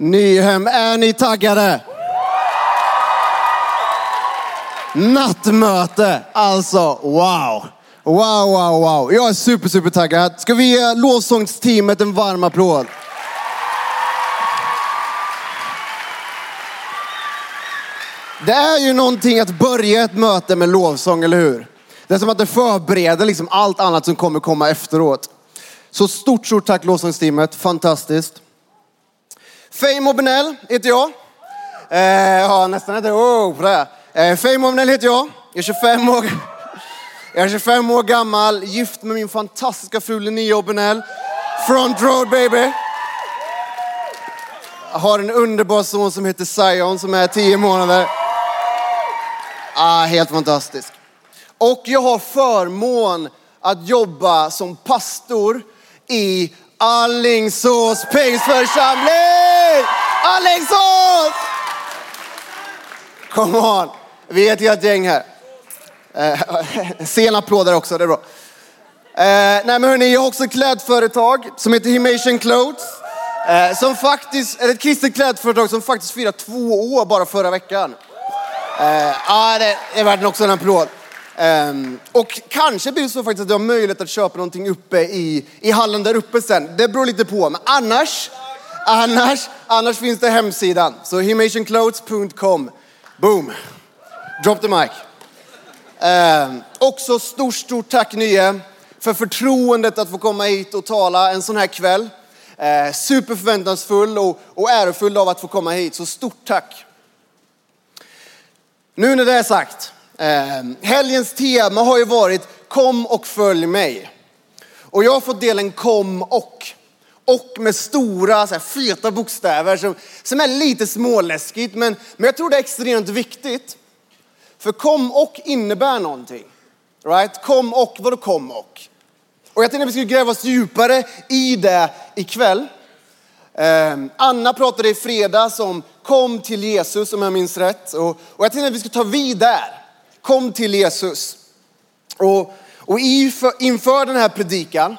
Nyhem, är ni taggade? Nattmöte, alltså wow. Wow, wow, wow. Jag är super, super taggad. Ska vi ge lovsångsteamet en varm applåd? Det är ju någonting att börja ett möte med lovsång, eller hur? Det är som att det förbereder liksom allt annat som kommer komma efteråt. Så stort, stort tack lovsångsteamet. Fantastiskt. Fame Benell heter jag. Eh, ja, nästan inte oh, på det. Eh, Fame Benell heter jag. Jag är 25 år. Jag är 25 år gammal, gift med min fantastiska fru Linnea Obinell. Front road baby. Jag har en underbar son som heter Zion som är 10 månader. Ah, helt fantastisk. Och jag har förmån att jobba som pastor i Allingsås pingstförsamling! Allingsås! Come on! Vi är ett helt gäng här. Eh, sen där också, det är bra. Eh, nej men hörni, jag har också ett klädföretag som heter Himation Clothes. Eh, som faktiskt, är ett kristet klädföretag som faktiskt firar två år bara förra veckan. Eh, ja, det är värt också en applåd. Um, och kanske blir det så faktiskt att du har möjlighet att köpa någonting uppe i, i hallen där uppe sen. Det beror lite på. Men annars, annars, annars finns det hemsidan. Så himationclothes.com. Boom. Drop the mic. Um, också stort, stort tack Nye för förtroendet att få komma hit och tala en sån här kväll. Uh, superförväntansfull och, och ärofull av att få komma hit. Så stort tack. Nu när det är sagt. Eh, helgens tema har ju varit kom och följ mig. Och jag har fått delen kom och. Och med stora så här, feta bokstäver som, som är lite småläskigt. Men, men jag tror det är extremt viktigt. För kom och innebär någonting. Right? Kom och, vadå kom och? Och jag tänkte att vi skulle gräva oss djupare i det ikväll. Eh, Anna pratade i fredags om kom till Jesus om jag minns rätt. Och, och jag tänkte att vi ska ta vid där. Kom till Jesus. Och, och inför den här predikan,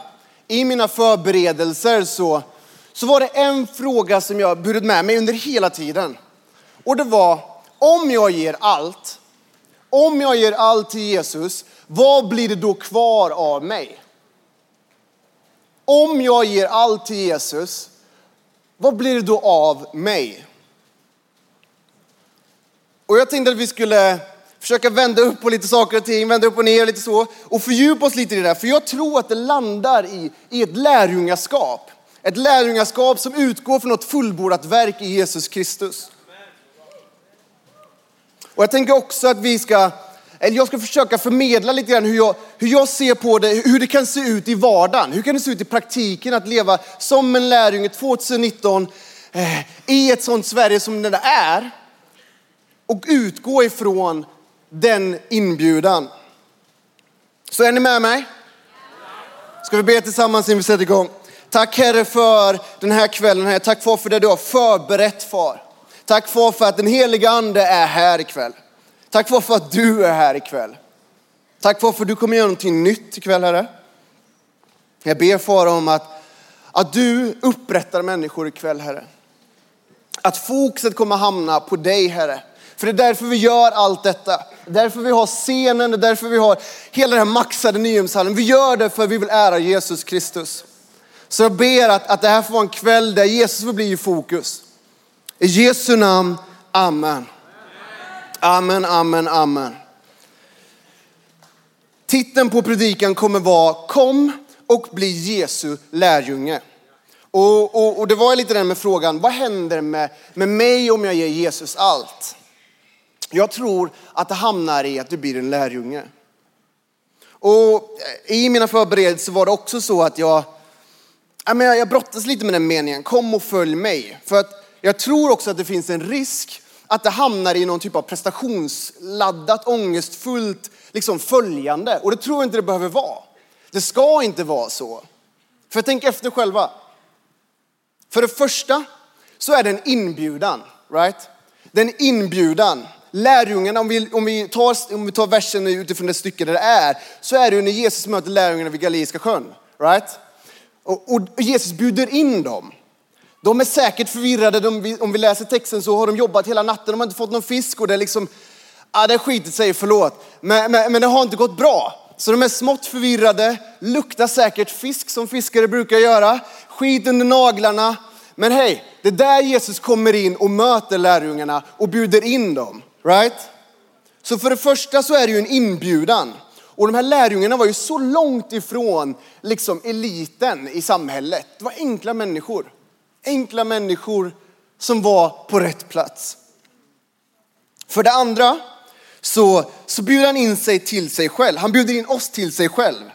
i mina förberedelser så, så var det en fråga som jag burit med mig under hela tiden. Och det var, om jag ger allt, om jag ger allt till Jesus, vad blir det då kvar av mig? Om jag ger allt till Jesus, vad blir det då av mig? Och jag tänkte att vi skulle försöka vända upp på lite saker och ting, vända upp och ner lite så och fördjupa oss lite i det där. För jag tror att det landar i, i ett lärjungaskap. Ett lärjungaskap som utgår från ett fullbordat verk i Jesus Kristus. Och jag tänker också att vi ska, eller jag ska försöka förmedla lite grann hur jag, hur jag ser på det, hur det kan se ut i vardagen. Hur kan det se ut i praktiken att leva som en lärjunge 2019 eh, i ett sånt Sverige som det är. Och utgå ifrån den inbjudan. Så är ni med mig? Ska vi be tillsammans innan vi sätter igång? Tack Herre för den här kvällen. här. Tack far för det du har förberett far. Tack far för att den heliga ande är här ikväll. Tack far för att du är här ikväll. Tack far för att du kommer göra någonting nytt ikväll Herre. Jag ber far om att, att du upprättar människor ikväll Herre. Att fokuset kommer hamna på dig Herre. För det är därför vi gör allt detta. Det är därför vi har scenen, det är därför vi har hela den här maxade Nyhemshallen. Vi gör det för att vi vill ära Jesus Kristus. Så jag ber att, att det här får vara en kväll där Jesus får bli i fokus. I Jesu namn, Amen. Amen, amen, amen. Titeln på predikan kommer vara Kom och bli Jesu lärjunge. Och, och, och det var lite den med frågan, vad händer med, med mig om jag ger Jesus allt? Jag tror att det hamnar i att du blir en lärjunge. Och eh, i mina förberedelser var det också så att jag, jag brottas lite med den meningen, kom och följ mig. För att jag tror också att det finns en risk att det hamnar i någon typ av prestationsladdat, ångestfullt liksom följande. Och det tror jag inte det behöver vara. Det ska inte vara så. För tänk efter själva. För det första så är det en inbjudan, right? Det är en inbjudan lärjungarna, om vi, om, vi tar, om vi tar versen utifrån det stycke där det är, så är det ju när Jesus möter lärjungarna vid Galileiska sjön. Right? Och, och Jesus bjuder in dem. De är säkert förvirrade. De, om vi läser texten så har de jobbat hela natten, de har inte fått någon fisk och det är liksom, ja det skitet sig, förlåt. Men, men, men det har inte gått bra. Så de är smått förvirrade, luktar säkert fisk som fiskare brukar göra, skit under naglarna. Men hej, det är där Jesus kommer in och möter lärjungarna och bjuder in dem. Right? Så för det första så är det ju en inbjudan. Och de här lärjungarna var ju så långt ifrån liksom eliten i samhället. Det var enkla människor. Enkla människor som var på rätt plats. För det andra så, så bjuder han in sig till sig själv. Han bjuder in oss till sig själv.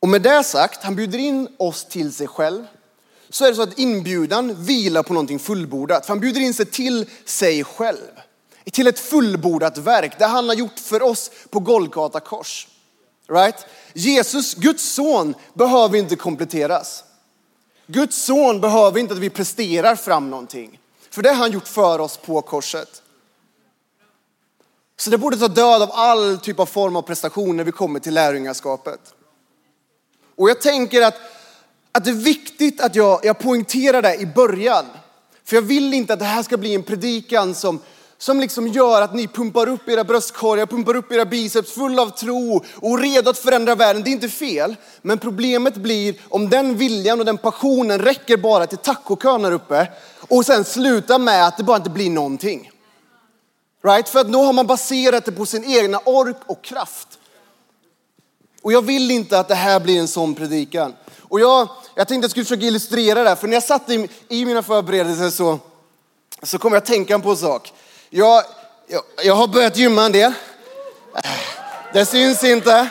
Och med det sagt, han bjuder in oss till sig själv. Så är det så att inbjudan vilar på någonting fullbordat. För han bjuder in sig till sig själv. Till ett fullbordat verk, det han har gjort för oss på Golgata kors. Right? Jesus, Guds son, behöver inte kompletteras. Guds son behöver inte att vi presterar fram någonting. För det har han gjort för oss på korset. Så det borde ta död av all typ av form av prestation när vi kommer till lärjungaskapet. Och jag tänker att, att det är viktigt att jag, jag poängterar det i början. För jag vill inte att det här ska bli en predikan som, som liksom gör att ni pumpar upp era bröstkorgar, pumpar upp era biceps full av tro och redo att förändra världen. Det är inte fel. Men problemet blir om den viljan och den passionen räcker bara till tacokön här uppe och sen slutar med att det bara inte blir någonting. Right? För att då har man baserat det på sin egna ork och kraft. Och jag vill inte att det här blir en sån predikan. Och jag, jag tänkte att jag skulle försöka illustrera det här, för när jag satt i, i mina förberedelser så, så kom jag att tänka på en sak. Jag, jag, jag har börjat gymma en del. Äh, det syns inte.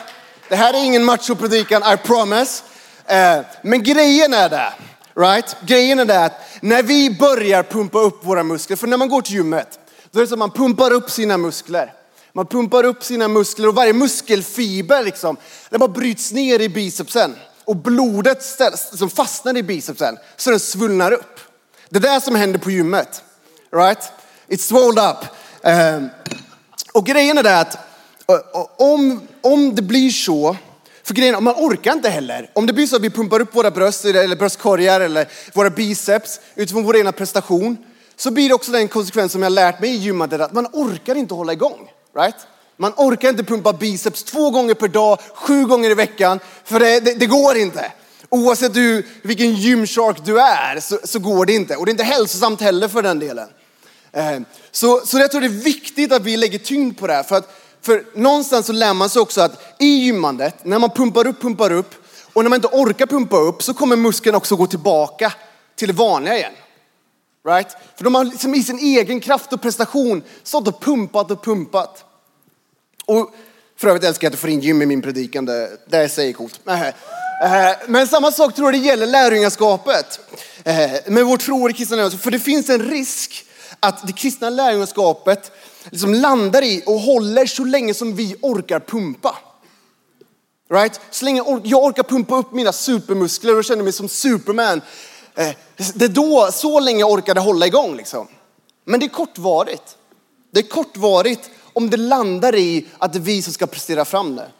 Det här är ingen machopredikan, I promise. Äh, men grejen är det, right? Grejen är det att när vi börjar pumpa upp våra muskler, för när man går till gymmet, då är det så att man pumpar upp sina muskler. Man pumpar upp sina muskler och varje muskelfiber liksom, den bara bryts ner i bicepsen. Och blodet ställs, som fastnar i bicepsen så den svullnar upp. Det är det som händer på gymmet. Right? It's swelled up. Um, och grejen är det att om, om det blir så, för grejen är man orkar inte heller. Om det blir så att vi pumpar upp våra bröst eller bröstkorgar eller våra biceps utifrån vår ena prestation så blir det också den konsekvens som jag lärt mig i gymmet att man orkar inte hålla igång. Right? Man orkar inte pumpa biceps två gånger per dag, sju gånger i veckan, för det, det, det går inte. Oavsett du, vilken gymshark du är så, så, går det inte. Och det är inte hälsosamt heller för den delen. Eh, så, så jag tror det är viktigt att vi lägger tyngd på det här. För, att, för någonstans så lär man sig också att i gymmandet, när man pumpar upp, pumpar upp och när man inte orkar pumpa upp så kommer muskeln också gå tillbaka till det vanliga igen. Right? För de har liksom i sin egen kraft och prestation stått och pumpat och pumpat. Och för övrigt älskar jag att du får in gym i min predikan, det, det är sig coolt. Men samma sak tror jag det gäller lärjungaskapet. Med vårt tro i kristna lärjungaskap. För det finns en risk att det kristna lärjungaskapet liksom landar i och håller så länge som vi orkar pumpa. Right? Så länge jag orkar pumpa upp mina supermuskler och känner mig som Superman. Eh, det är då, så länge jag orkade hålla igång liksom. Men det är kortvarigt. Det är kortvarigt om det landar i att det är vi som ska prestera fram det.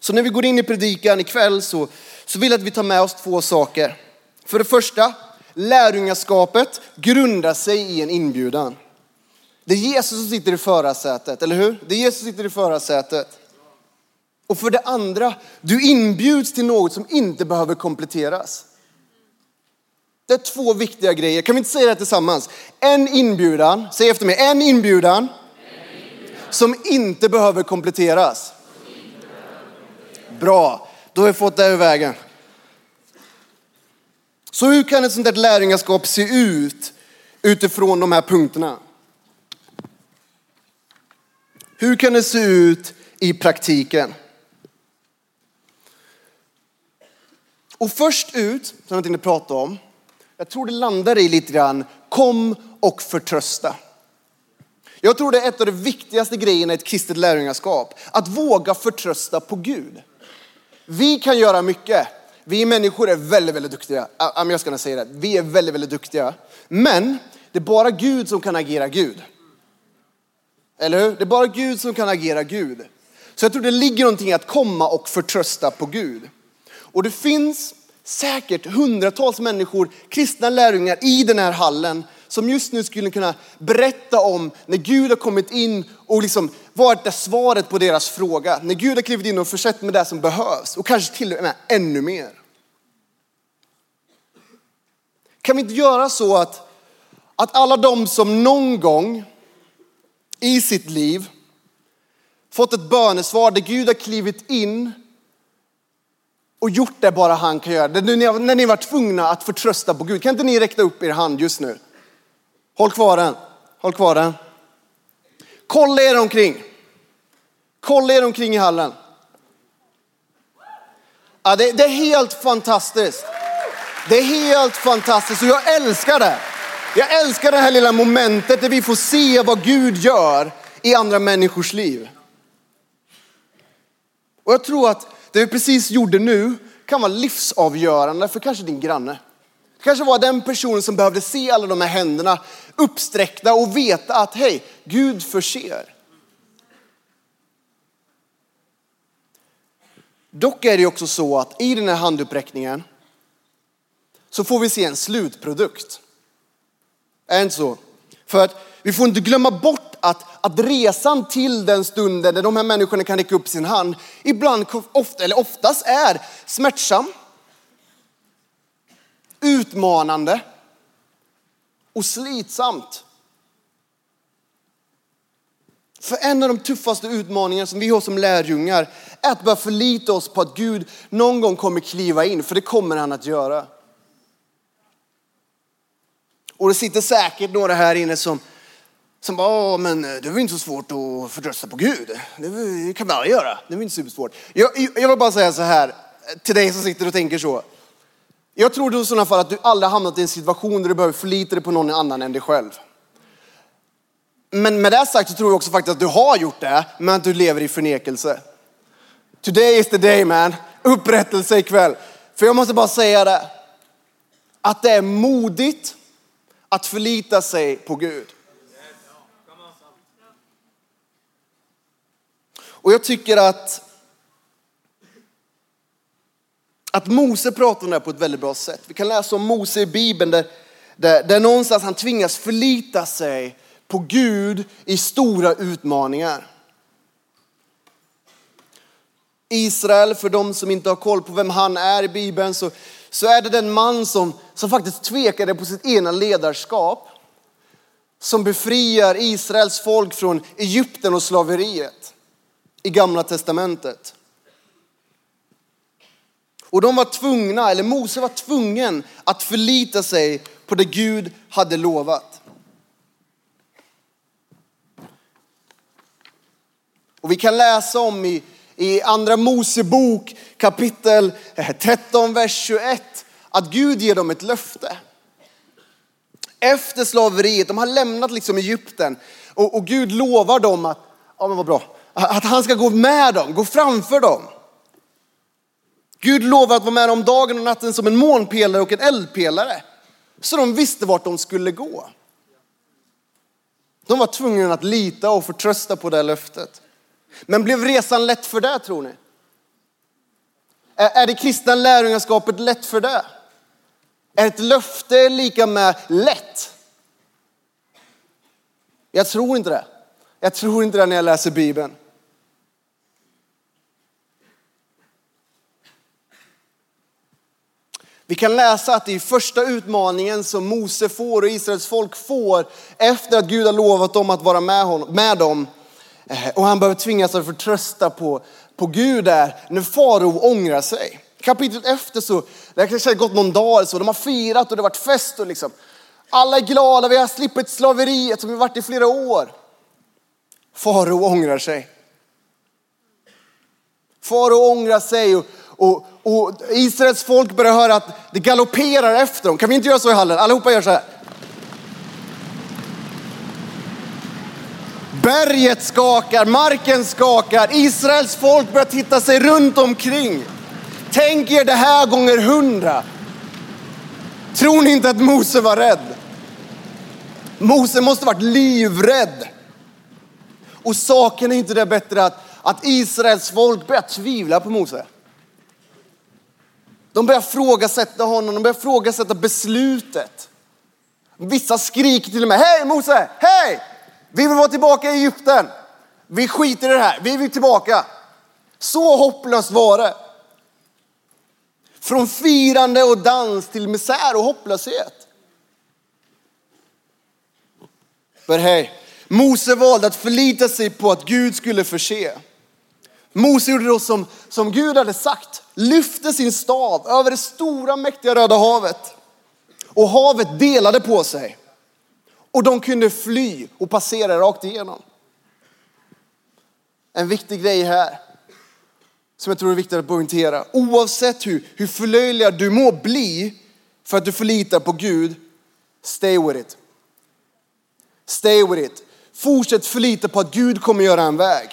Så när vi går in i predikan ikväll så, så vill jag att vi tar med oss två saker. För det första, lärjungaskapet grundar sig i en inbjudan. Det är Jesus som sitter i förarsätet, eller hur? Det är Jesus som sitter i förarsätet. Och för det andra, du inbjuds till något som inte behöver kompletteras. Det är två viktiga grejer. Kan vi inte säga det tillsammans? En inbjudan, säg efter mig, en inbjudan, en inbjudan. som inte behöver kompletteras. Bra, då har vi fått det ur vägen. Så hur kan ett sånt där lärjungaskap se ut utifrån de här punkterna? Hur kan det se ut i praktiken? Och först ut, som jag tänkte prata om, jag tror det landar i lite grann, kom och förtrösta. Jag tror det är ett av de viktigaste grejerna i ett kristet lärjungaskap. Att våga förtrösta på Gud. Vi kan göra mycket. Vi människor är väldigt, väldigt duktiga. Jag ska säga det. Vi är väldigt, väldigt duktiga. Men det är bara Gud som kan agera Gud. Eller hur? Det är bara Gud som kan agera Gud. Så jag tror det ligger någonting i att komma och förtrösta på Gud. Och det finns säkert hundratals människor, kristna lärjungar i den här hallen som just nu skulle kunna berätta om när Gud har kommit in och liksom varit det svaret på deras fråga. När Gud har klivit in och försett med det som behövs och kanske till och med ännu mer. Kan vi inte göra så att, att alla de som någon gång i sitt liv fått ett bönesvar där Gud har klivit in och gjort det bara han kan göra. När ni var tvungna att förtrösta på Gud. Kan inte ni räcka upp er hand just nu? Håll kvar den. Håll kvar den. Kolla er omkring. Kolla er omkring i hallen. Ja, det, det är helt fantastiskt. Det är helt fantastiskt och jag älskar det. Jag älskar det här lilla momentet där vi får se vad Gud gör i andra människors liv. Och jag tror att det vi precis gjorde nu kan vara livsavgörande för kanske din granne. Det kanske var den personen som behövde se alla de här händerna uppsträckta och veta att hej, Gud förser. Dock är det också så att i den här handuppräckningen så får vi se en slutprodukt. Är det inte så? För att vi får inte glömma bort att, att resan till den stunden där de här människorna kan räcka upp sin hand ibland, ofta, eller oftast är smärtsam, utmanande och slitsamt. För en av de tuffaste utmaningarna som vi har som lärjungar är att börja förlita oss på att Gud någon gång kommer kliva in, för det kommer han att göra. Och det sitter säkert några här inne som, som bara, men det var inte så svårt att förtrösta på Gud. Det kan man alla göra, det var inte supersvårt. Jag, jag vill bara säga så här till dig som sitter och tänker så. Jag tror i sådana fall att du aldrig hamnat i en situation där du behöver förlita dig på någon annan än dig själv. Men med det sagt så tror jag också faktiskt att du har gjort det, men att du lever i förnekelse. Today is the day man. Upprättelse ikväll. För jag måste bara säga det. Att det är modigt att förlita sig på Gud. Och jag tycker att att Mose pratar om det här på ett väldigt bra sätt. Vi kan läsa om Mose i Bibeln där, där, där någonstans han tvingas förlita sig på Gud i stora utmaningar. Israel, för de som inte har koll på vem han är i Bibeln, så, så är det den man som, som faktiskt tvekade på sitt ena ledarskap. Som befriar Israels folk från Egypten och slaveriet i gamla testamentet. Och de var tvungna, eller Mose var tvungen att förlita sig på det Gud hade lovat. Och vi kan läsa om i, i andra Mosebok kapitel eh, 13, vers 21 att Gud ger dem ett löfte. Efter slaveriet, de har lämnat liksom Egypten och, och Gud lovar dem att, ja men vad bra, att han ska gå med dem, gå framför dem. Gud lovar att vara med dem dagen och natten som en månpelare och en eldpelare. Så de visste vart de skulle gå. De var tvungna att lita och förtrösta på det löftet. Men blev resan lätt för det tror ni? Är det kristna lärjungaskapet lätt för det? Är ett löfte lika med lätt? Jag tror inte det. Jag tror inte det när jag läser Bibeln. Vi kan läsa att i första utmaningen som Mose får och Israels folk får efter att Gud har lovat dem att vara med, honom, med dem Eh, och han behöver tvingas att förtrösta på, på Gud där när farao ångrar sig. Kapitlet efter så, det har kanske gått någon dag så, de har firat och det har varit fest och liksom. Alla är glada, vi har slippit slaveriet som vi varit i flera år. Farao ångrar sig. Farao ångrar sig och, och, och Israels folk börjar höra att det galopperar efter dem. Kan vi inte göra så i hallen? Allihopa gör så här. Berget skakar, marken skakar, Israels folk börjar titta sig runt omkring. Tänk er det här gånger hundra. Tror ni inte att Mose var rädd? Mose måste varit livrädd. Och saken är inte det bättre att, att Israels folk börjar tvivla på Mose. De börjar frågasätta honom, de börjar frågasätta beslutet. Vissa skriker till och med, hej Mose, hej! Vi vill vara tillbaka i Egypten. Vi skiter i det här, vi vill tillbaka. Så hopplöst var det. Från firande och dans till misär och hopplöshet. Men hej, Mose valde att förlita sig på att Gud skulle förse. Mose gjorde då som, som Gud hade sagt, lyfte sin stav över det stora mäktiga röda havet. Och havet delade på sig. Och de kunde fly och passera rakt igenom. En viktig grej här, som jag tror är viktigt att poängtera. Oavsett hur, hur förlöjligad du må bli för att du förlitar på Gud, stay with it. Stay with it. Fortsätt förlita på att Gud kommer göra en väg.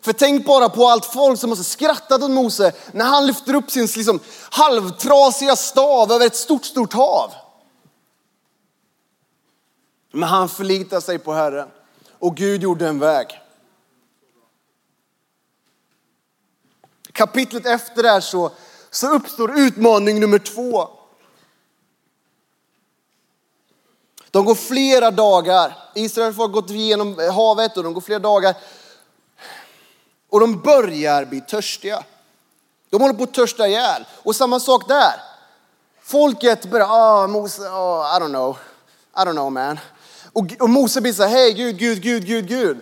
För tänk bara på allt folk som måste skrattat åt Mose när han lyfter upp sin liksom, halvtrasiga stav över ett stort, stort hav. Men han förlitar sig på Herren och Gud gjorde en väg. Kapitlet efter det här så, så uppstår utmaning nummer två. De går flera dagar. Israel har gått igenom havet och de går flera dagar. Och de börjar bli törstiga. De håller på att törsta ihjäl. Och samma sak där. Folket börjar, ah Mose, oh, I don't know, I don't know man. Och, och Mose blir så här, hej Gud, Gud, Gud, Gud, Gud.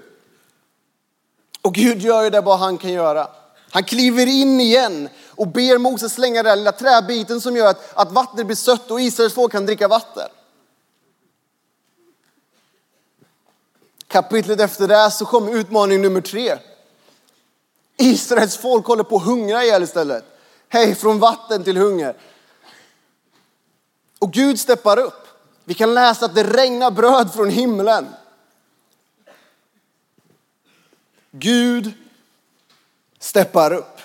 Och Gud gör ju det bara han kan göra. Han kliver in igen och ber Mose slänga den där lilla träbiten som gör att, att vattnet blir sött och Israels folk kan dricka vatten. Kapitlet efter det så kommer utmaning nummer tre. Israels folk håller på att hungra ihjäl istället. Hej, från vatten till hunger. Och Gud steppar upp. Vi kan läsa att det regnar bröd från himlen. Gud steppar upp.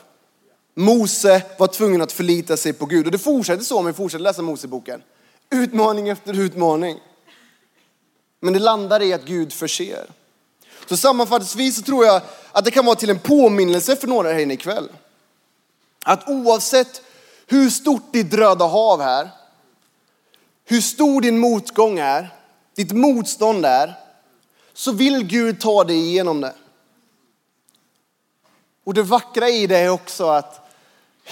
Mose var tvungen att förlita sig på Gud. Och det fortsätter så om vi fortsätter läsa Moseboken. Utmaning efter utmaning. Men det landar i att Gud förser. Så sammanfattningsvis så tror jag att det kan vara till en påminnelse för några här inne ikväll. Att oavsett hur stort ditt röda hav är, hur stor din motgång är, ditt motstånd är, så vill Gud ta dig igenom det. Och det vackra i det är också att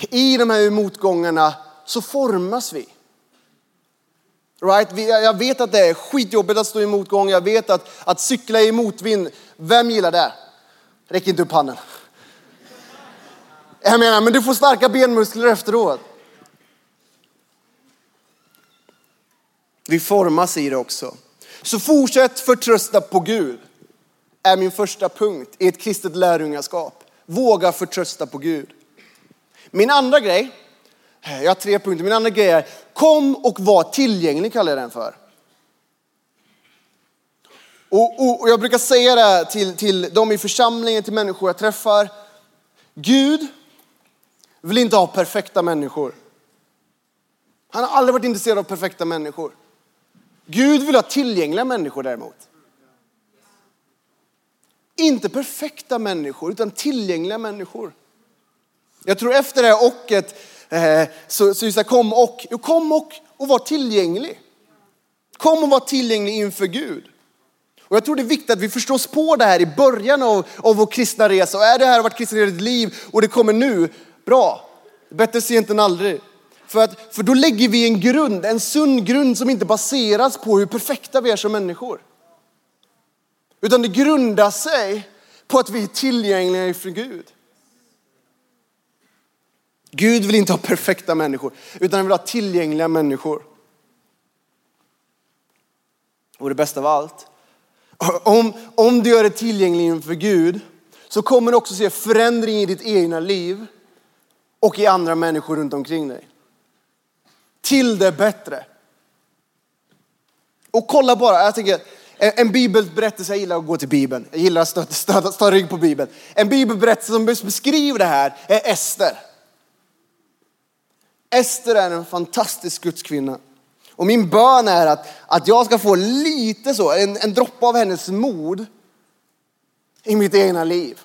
i de här motgångarna så formas vi. Right? Jag vet att det är skitjobbigt att stå i motgång. Jag vet att, att cykla i motvind, vem gillar det? Räck inte upp handen. Jag menar, men du får starka benmuskler efteråt. Vi formas i det också. Så fortsätt förtrösta på Gud. Är min första punkt i ett kristet lärjungaskap. Våga förtrösta på Gud. Min andra grej, jag har tre punkter. Min andra grej är kom och var tillgänglig kallar jag den för. Och, och, och jag brukar säga det till, till de i församlingen, till människor jag träffar. Gud vill inte ha perfekta människor. Han har aldrig varit intresserad av perfekta människor. Gud vill ha tillgängliga människor däremot. Inte perfekta människor, utan tillgängliga människor. Jag tror efter det här ochet eh, så, så just kom och, jo, kom och, och var tillgänglig. Kom och var tillgänglig inför Gud. Och jag tror det är viktigt att vi förstår oss på det här i början av, av vår kristna resa. Och är det här varit kristen i ditt liv och det kommer nu, bra. Bättre sent än aldrig. För, att, för då lägger vi en grund, en sund grund som inte baseras på hur perfekta vi är som människor. Utan det grundar sig på att vi är tillgängliga inför Gud. Gud vill inte ha perfekta människor, utan han vill ha tillgängliga människor. Och det bästa av allt, om, om du gör dig tillgänglig inför Gud så kommer du också se förändring i ditt egna liv och i andra människor runt omkring dig. Till det bättre. Och kolla bara, jag tänker, en bibelberättelse, jag gillar att gå till Bibeln. Jag gillar att stöta, stöta, stå rygg på Bibeln. En bibelberättelse som beskriver det här är Ester. Ester är en fantastisk gudskvinna. Och min bön är att, att jag ska få lite så, en, en droppe av hennes mod i mitt egna liv.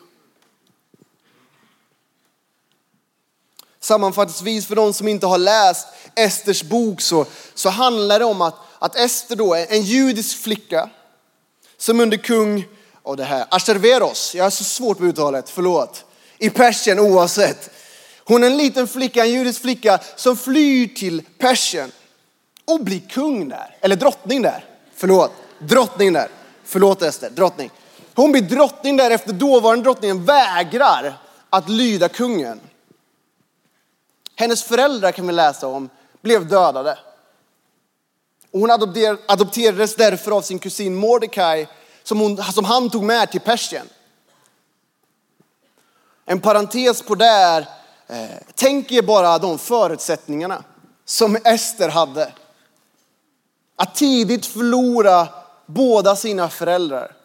Sammanfattningsvis för de som inte har läst Esters bok så, så handlar det om att, att Ester då är en judisk flicka som under kung, och det här, Asherveros, jag har så svårt med uttalet, förlåt, i Persien oavsett. Hon är en liten flicka, en judisk flicka som flyr till Persien och blir kung där, eller drottning där, förlåt, drottning där, förlåt Ester, drottning. Hon blir drottning där efter dåvarande drottningen vägrar att lyda kungen. Hennes föräldrar kan vi läsa om blev dödade. Och hon adopterades därför av sin kusin Mordecai som, hon, som han tog med till Persien. En parentes på det är, eh, tänk er bara de förutsättningarna som Ester hade. Att tidigt förlora båda sina föräldrar.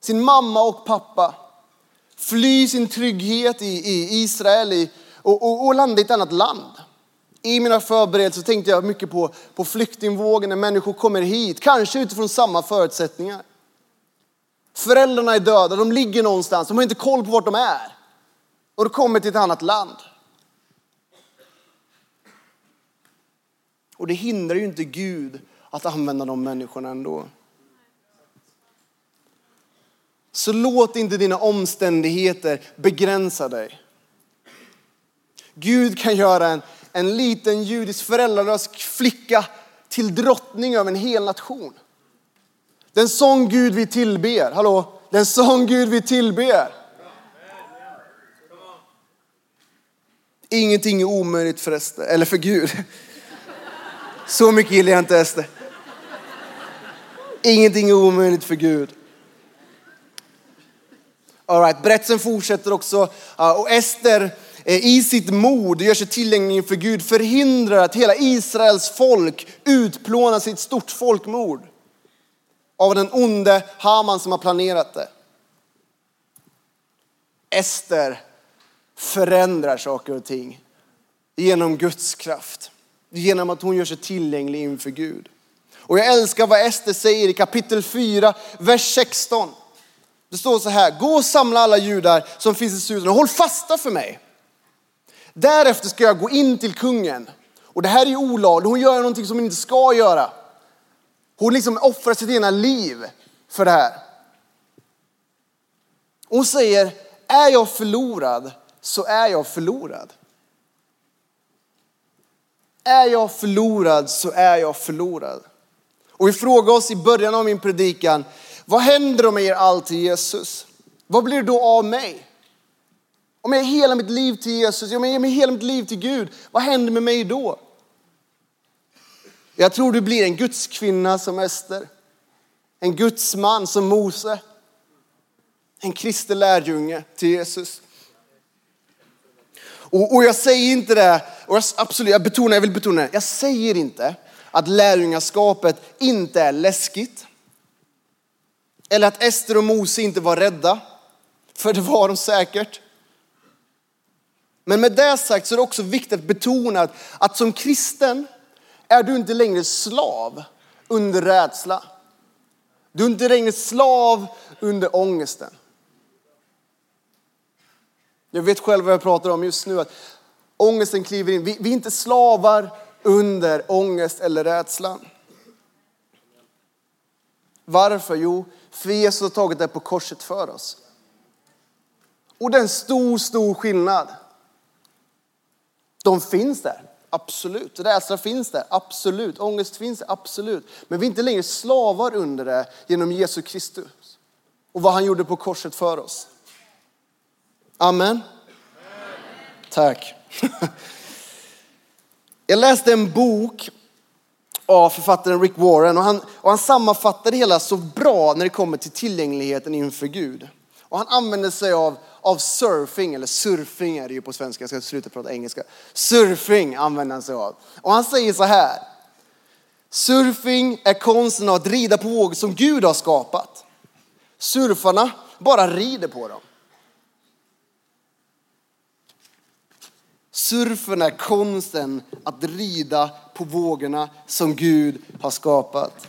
Sin mamma och pappa. Fly sin trygghet i, i Israel i, och, och, och landa i ett annat land. I mina förberedelser tänkte jag mycket på, på flyktingvågen när människor kommer hit, kanske utifrån samma förutsättningar. Föräldrarna är döda, de ligger någonstans, de har inte koll på vart de är. Och de kommer till ett annat land. Och det hindrar ju inte Gud att använda de människorna ändå. Så låt inte dina omständigheter begränsa dig. Gud kan göra en, en liten judisk föräldralös flicka till drottning över en hel nation. Den sån Gud vi tillber, hallå, den sån Gud vi tillber. Ingenting är omöjligt för Ester, eller för Gud. Så mycket gillar jag inte Ester. Ingenting är omöjligt för Gud. All right, berättelsen fortsätter också ah, och Ester Eh, i sitt mod gör sig tillgänglig för Gud, förhindrar att hela Israels folk utplånas i ett stort folkmord av den onde Haman som har planerat det. Ester förändrar saker och ting genom Guds kraft. Genom att hon gör sig tillgänglig inför Gud. Och jag älskar vad Ester säger i kapitel 4, vers 16. Det står så här, gå och samla alla judar som finns i Sudan och håll fasta för mig. Därefter ska jag gå in till kungen. Och det här är olagligt, hon gör någonting som hon inte ska göra. Hon liksom offrar sitt ena liv för det här. Hon säger, är jag förlorad så är jag förlorad. Är jag förlorad så är jag förlorad. Och vi frågar oss i början av min predikan, vad händer om jag ger allt till Jesus? Vad blir det då av mig? Om jag ger hela mitt liv till Jesus, om jag ger mig hela mitt liv till Gud, vad händer med mig då? Jag tror du blir en Guds kvinna som Ester. En Guds man som Mose. En kristen lärjunge till Jesus. Och, och, jag säger inte det, och jag, absolut, jag betonar, jag vill betona det. Jag säger inte att lärjungaskapet inte är läskigt. Eller att Ester och Mose inte var rädda. För det var de säkert. Men med det sagt så är det också viktigt att betona att som kristen är du inte längre slav under rädsla. Du är inte längre slav under ångesten. Jag vet själv vad jag pratar om just nu. Att ångesten kliver in. Vi, vi är inte slavar under ångest eller rädslan. Varför? Jo, för Jesus har tagit det på korset för oss. Och det är en stor, stor skillnad. De finns där, absolut. Rädsla finns där, absolut. Ångest finns där, absolut. Men vi är inte längre slavar under det genom Jesus Kristus och vad han gjorde på korset för oss. Amen. Amen. Tack. Jag läste en bok av författaren Rick Warren och han, och han sammanfattar det hela så bra när det kommer till tillgängligheten inför Gud. Och han använder sig av av surfing, eller surfing är det ju på svenska, jag ska sluta prata engelska. Surfing använder han sig av. Och han säger så här. Surfing är konsten att rida på vågor som Gud har skapat. Surfarna bara rider på dem. Surfen är konsten att rida på vågorna som Gud har skapat.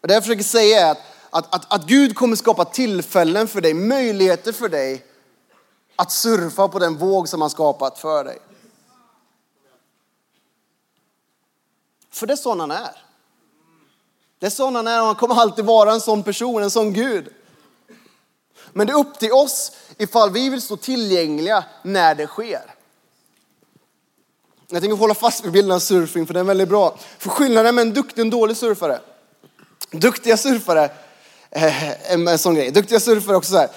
Och det jag försöker säga är att, att, att, att Gud kommer skapa tillfällen för dig, möjligheter för dig att surfa på den våg som han skapat för dig. För det är sån han är. Det är sån han är och han kommer alltid vara en sån person, en sån Gud. Men det är upp till oss ifall vi vill stå tillgängliga när det sker. Jag tänker hålla fast vid bilden av surfing för den är väldigt bra. För skillnaden med en duktig och en dålig surfare. Duktiga surfare, Eh, en sån grej. Duktiga surfare också så här.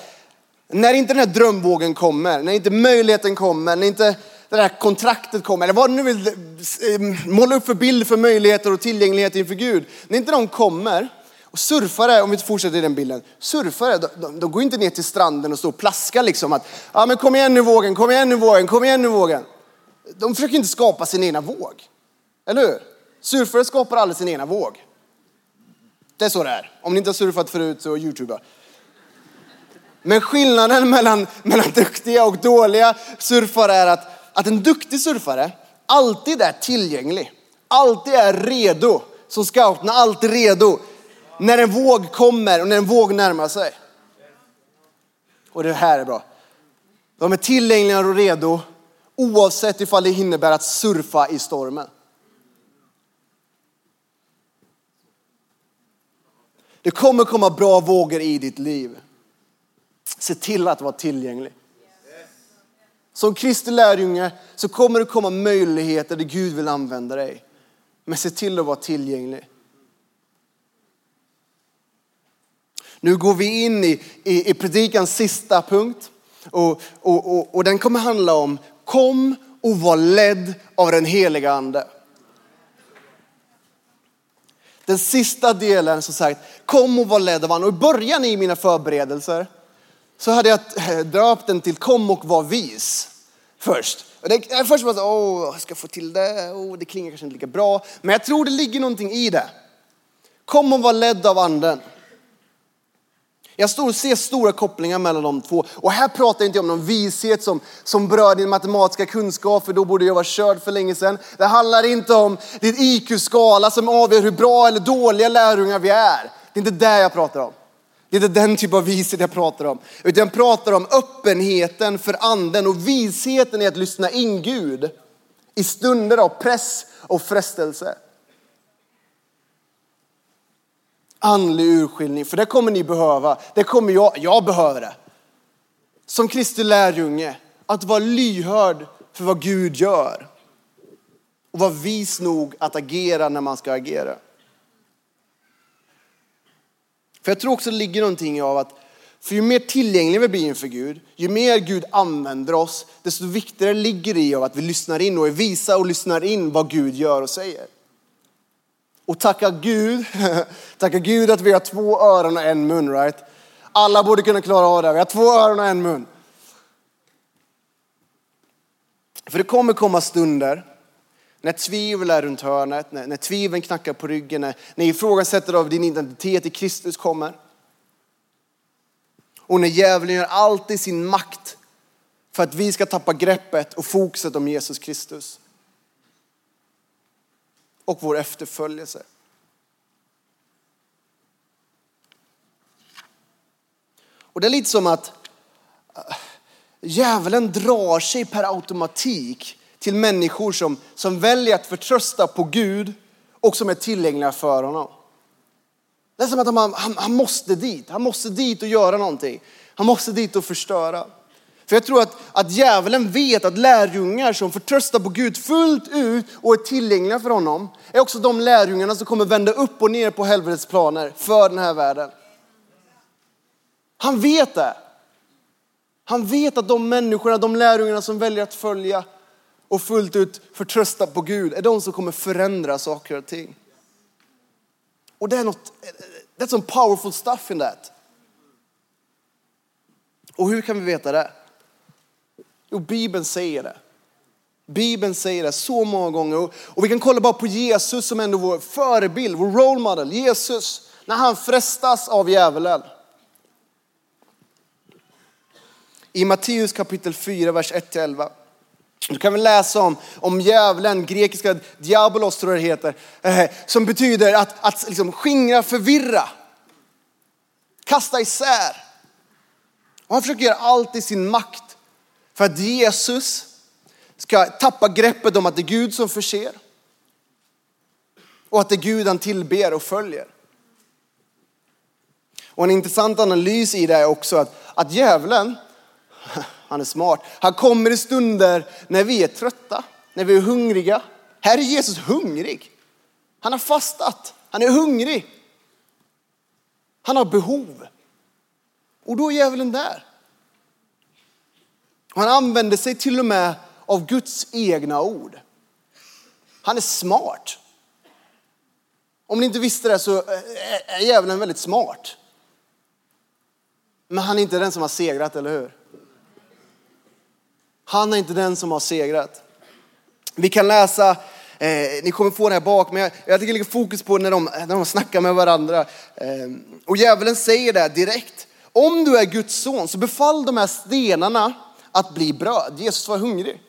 När inte den här drömvågen kommer, när inte möjligheten kommer, när inte det här kontraktet kommer, eller vad du nu vill eh, måla upp för bild för möjligheter och tillgänglighet inför Gud. När inte de kommer, och surfare, om vi fortsätter i den bilden, surfare, de, de, de går inte ner till stranden och står och plaskar liksom att, ja men kom igen nu vågen, kom igen nu vågen, kom igen nu vågen. De försöker inte skapa sin egna våg. Eller hur? Surfare skapar aldrig sin egna våg. Det är så det är. Om ni inte har surfat förut så youtuba. Men skillnaden mellan, mellan duktiga och dåliga surfare är att, att en duktig surfare alltid är tillgänglig. Alltid är redo. Som scouterna, alltid redo. När en våg kommer och när en våg närmar sig. Och det här är bra. De är tillgängliga och redo oavsett ifall det innebär att surfa i stormen. Det kommer komma bra vågor i ditt liv. Se till att vara tillgänglig. Som Kristi lärjunge så kommer det komma möjligheter där Gud vill använda dig. Men se till att vara tillgänglig. Nu går vi in i, i, i predikans sista punkt. Och, och, och, och den kommer handla om kom och var ledd av den heliga ande. Den sista delen som sagt, kom och var ledd av anden. Och i början i mina förberedelser så hade jag döpt den till kom och var vis först. Och det, först var det så, åh, jag ska få till det, Oh, det klingar kanske inte lika bra. Men jag tror det ligger någonting i det. Kom och var ledd av anden. Jag står ser stora kopplingar mellan de två. Och här pratar jag inte om någon vishet som, som berör din matematiska kunskap, för då borde jag vara körd för länge sedan. Det handlar inte om din IQ-skala som avgör hur bra eller dåliga lärjungar vi är. Det är inte det jag pratar om. Det är inte den typ av vishet jag pratar om. Utan jag pratar om öppenheten för anden och visheten i att lyssna in Gud i stunder av press och frestelse. Andlig urskiljning, för det kommer ni behöva. Det kommer jag, jag behöver det. Som Kristi lärjunge, att vara lyhörd för vad Gud gör. Och vara vis nog att agera när man ska agera. För jag tror också det ligger någonting av att för ju mer tillgängliga vi blir inför Gud, ju mer Gud använder oss, desto viktigare ligger det i att vi lyssnar in och är visa och lyssnar in vad Gud gör och säger. Och tacka Gud, tacka Gud att vi har två öron och en mun, right? Alla borde kunna klara av det. Vi har två öron och en mun. För det kommer komma stunder när tvivel är runt hörnet, när, när tviveln knackar på ryggen, när, när ifrågasättandet av din identitet i Kristus kommer. Och när djävulen gör allt i sin makt för att vi ska tappa greppet och fokuset om Jesus Kristus och vår efterföljelse. Och det är lite som att äh, djävulen drar sig per automatik till människor som, som väljer att förtrösta på Gud och som är tillgängliga för honom. Det är som att han, han, han måste dit, han måste dit och göra någonting. Han måste dit och förstöra. För jag tror att, att djävulen vet att lärjungar som förtröstar på Gud fullt ut och är tillgängliga för honom är också de lärjungarna som kommer vända upp och ner på helvetets planer för den här världen. Han vet det. Han vet att de människorna, de lärjungarna som väljer att följa och fullt ut förtrösta på Gud är de som kommer förändra saker och ting. Och det är något, that's some powerful stuff in that. Och hur kan vi veta det? Jo, Bibeln säger det. Bibeln säger det så många gånger. Och vi kan kolla bara på Jesus som ändå vår förebild, vår role model. Jesus, när han frestas av djävulen. I Matteus kapitel 4, vers 1-11. Du kan vi läsa om, om djävulen, grekiska diabolos tror jag det heter, eh, som betyder att, att liksom skingra, förvirra. kasta isär. Och han försöker göra allt i sin makt för att Jesus ska tappa greppet om att det är Gud som förser. Och att det är Gud han tillber och följer. Och en intressant analys i det är också att, att djävulen, han är smart, han kommer i stunder när vi är trötta, när vi är hungriga. Här är Jesus hungrig. Han har fastat, han är hungrig. Han har behov. Och då är djävulen där. Han använder sig till och med av Guds egna ord. Han är smart. Om ni inte visste det så är djävulen väldigt smart. Men han är inte den som har segrat, eller hur? Han är inte den som har segrat. Vi kan läsa, eh, ni kommer få det här bak, men jag, jag tänker lägga fokus på när de, när de snackar med varandra. Eh, och djävulen säger det direkt. Om du är Guds son så befall de här stenarna att bli bröd. Jesus var hungrig.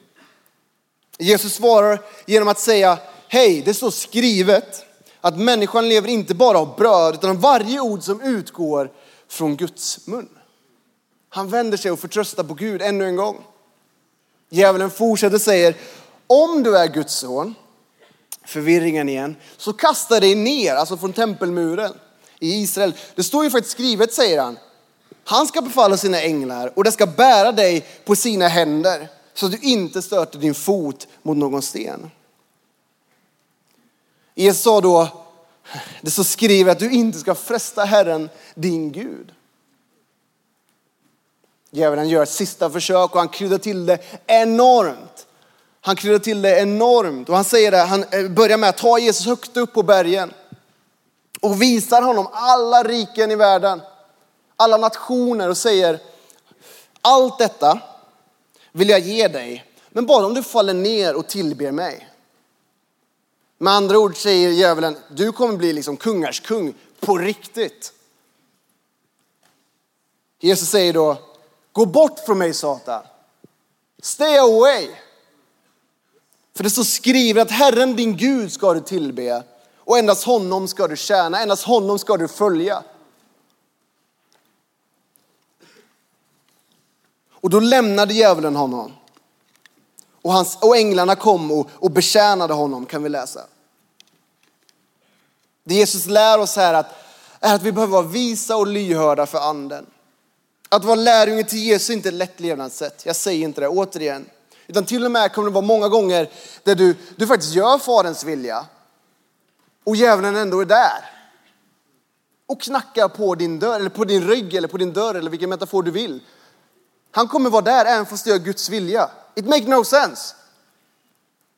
Jesus svarar genom att säga, hej, det står skrivet att människan lever inte bara av bröd utan av varje ord som utgår från Guds mun. Han vänder sig och förtröstar på Gud ännu en gång. Djävulen fortsätter och säger, om du är Guds son, förvirringen igen, så kasta dig ner, alltså från tempelmuren i Israel. Det står ju faktiskt skrivet, säger han. Han ska befalla sina änglar och de ska bära dig på sina händer så att du inte stöter din fot mot någon sten. Jesus sa då, det så skriver att du inte ska fresta Herren din Gud. Djävulen gör ett sista försök och han kryddar till det enormt. Han kryddar till det enormt och han säger det, han eh, börjar med att ta Jesus högt upp på bergen och visar honom alla riken i världen, alla nationer och säger allt detta vill jag ge dig, men bara om du faller ner och tillber mig. Med andra ord säger djävulen, du kommer bli liksom kungars kung på riktigt. Jesus säger då, gå bort från mig Satan. Stay away. För det står skrivet att Herren din Gud ska du tillbe och endast honom ska du tjäna, endast honom ska du följa. Och då lämnade djävulen honom. Och, hans, och änglarna kom och, och betjänade honom kan vi läsa. Det Jesus lär oss här att, är att vi behöver vara visa och lyhörda för anden. Att vara lärjunge till Jesus är inte ett lätt levnadssätt. Jag säger inte det återigen. Utan till och med kommer det vara många gånger där du, du faktiskt gör Faderns vilja. Och djävulen ändå är där. Och knackar på din dörr, eller på din rygg, eller på din dörr, eller vilken metafor du vill. Han kommer vara där även fast det gör Guds vilja. It make no sense.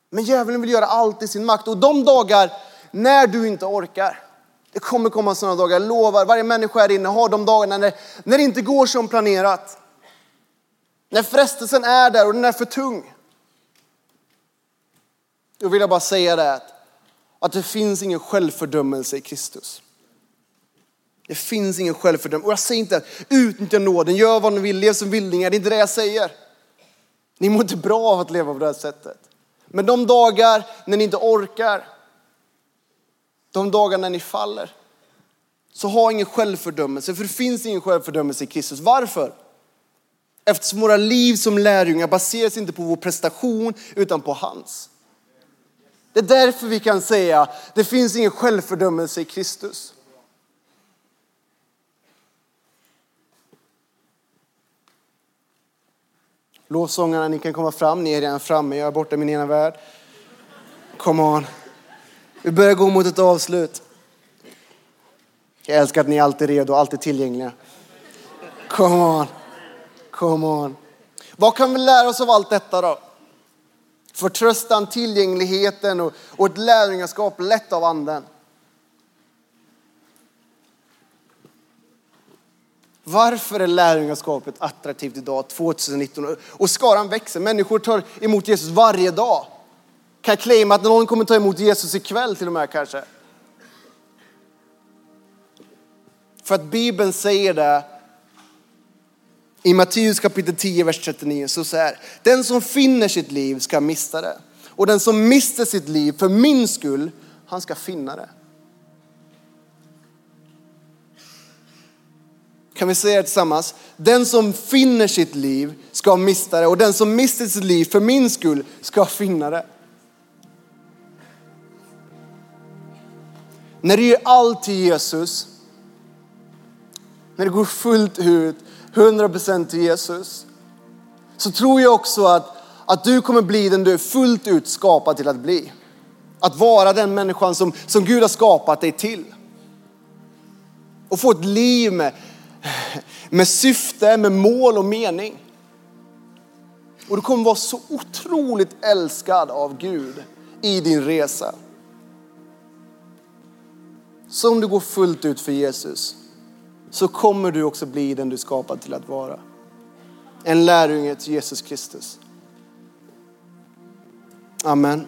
Men djävulen vill göra allt i sin makt. Och de dagar när du inte orkar, det kommer komma sådana dagar, jag lovar. Varje människa här inne har de dagarna när, när det inte går som planerat. När frestelsen är där och den är för tung. Då vill jag bara säga det att det finns ingen självfördömelse i Kristus. Det finns ingen självfördömelse. Och jag säger inte att utnyttja nåden, gör vad ni vill, lev som vildingar. Det är inte det jag säger. Ni mår inte bra av att leva på det här sättet. Men de dagar när ni inte orkar, de dagar när ni faller, så ha ingen självfördömelse. För det finns ingen självfördömelse i Kristus. Varför? Eftersom våra liv som lärjungar baseras inte på vår prestation utan på hans. Det är därför vi kan säga det finns ingen självfördömelse i Kristus. Lovsångarna, ni kan komma fram, ni är redan framme, jag är borta i min ena värld. Come on. Vi börjar gå mot ett avslut. Jag älskar att ni är alltid redo, alltid tillgängliga. Come on. Come on. Vad kan vi lära oss av allt detta då? Förtröstan, tillgängligheten och, och ett lärjungaskap lätt av anden. Varför är lärjungaskapet attraktivt idag 2019? Och skaran växer. Människor tar emot Jesus varje dag. Kan jag claima att någon kommer ta emot Jesus ikväll till och med kanske? För att Bibeln säger det i Matteus kapitel 10, vers 39, så säger den som finner sitt liv ska mista det. Och den som mister sitt liv för min skull, han ska finna det. Kan vi säga det tillsammans? Den som finner sitt liv ska mista det och den som mister sitt liv för min skull ska finna det. När du ger allt till Jesus, när det går fullt ut, 100% till Jesus, så tror jag också att, att du kommer bli den du är fullt ut skapad till att bli. Att vara den människan som, som Gud har skapat dig till. Och få ett liv med, med syfte, med mål och mening. Och du kommer vara så otroligt älskad av Gud i din resa. Så om du går fullt ut för Jesus så kommer du också bli den du är skapad till att vara. En lärjunge till Jesus Kristus. Amen.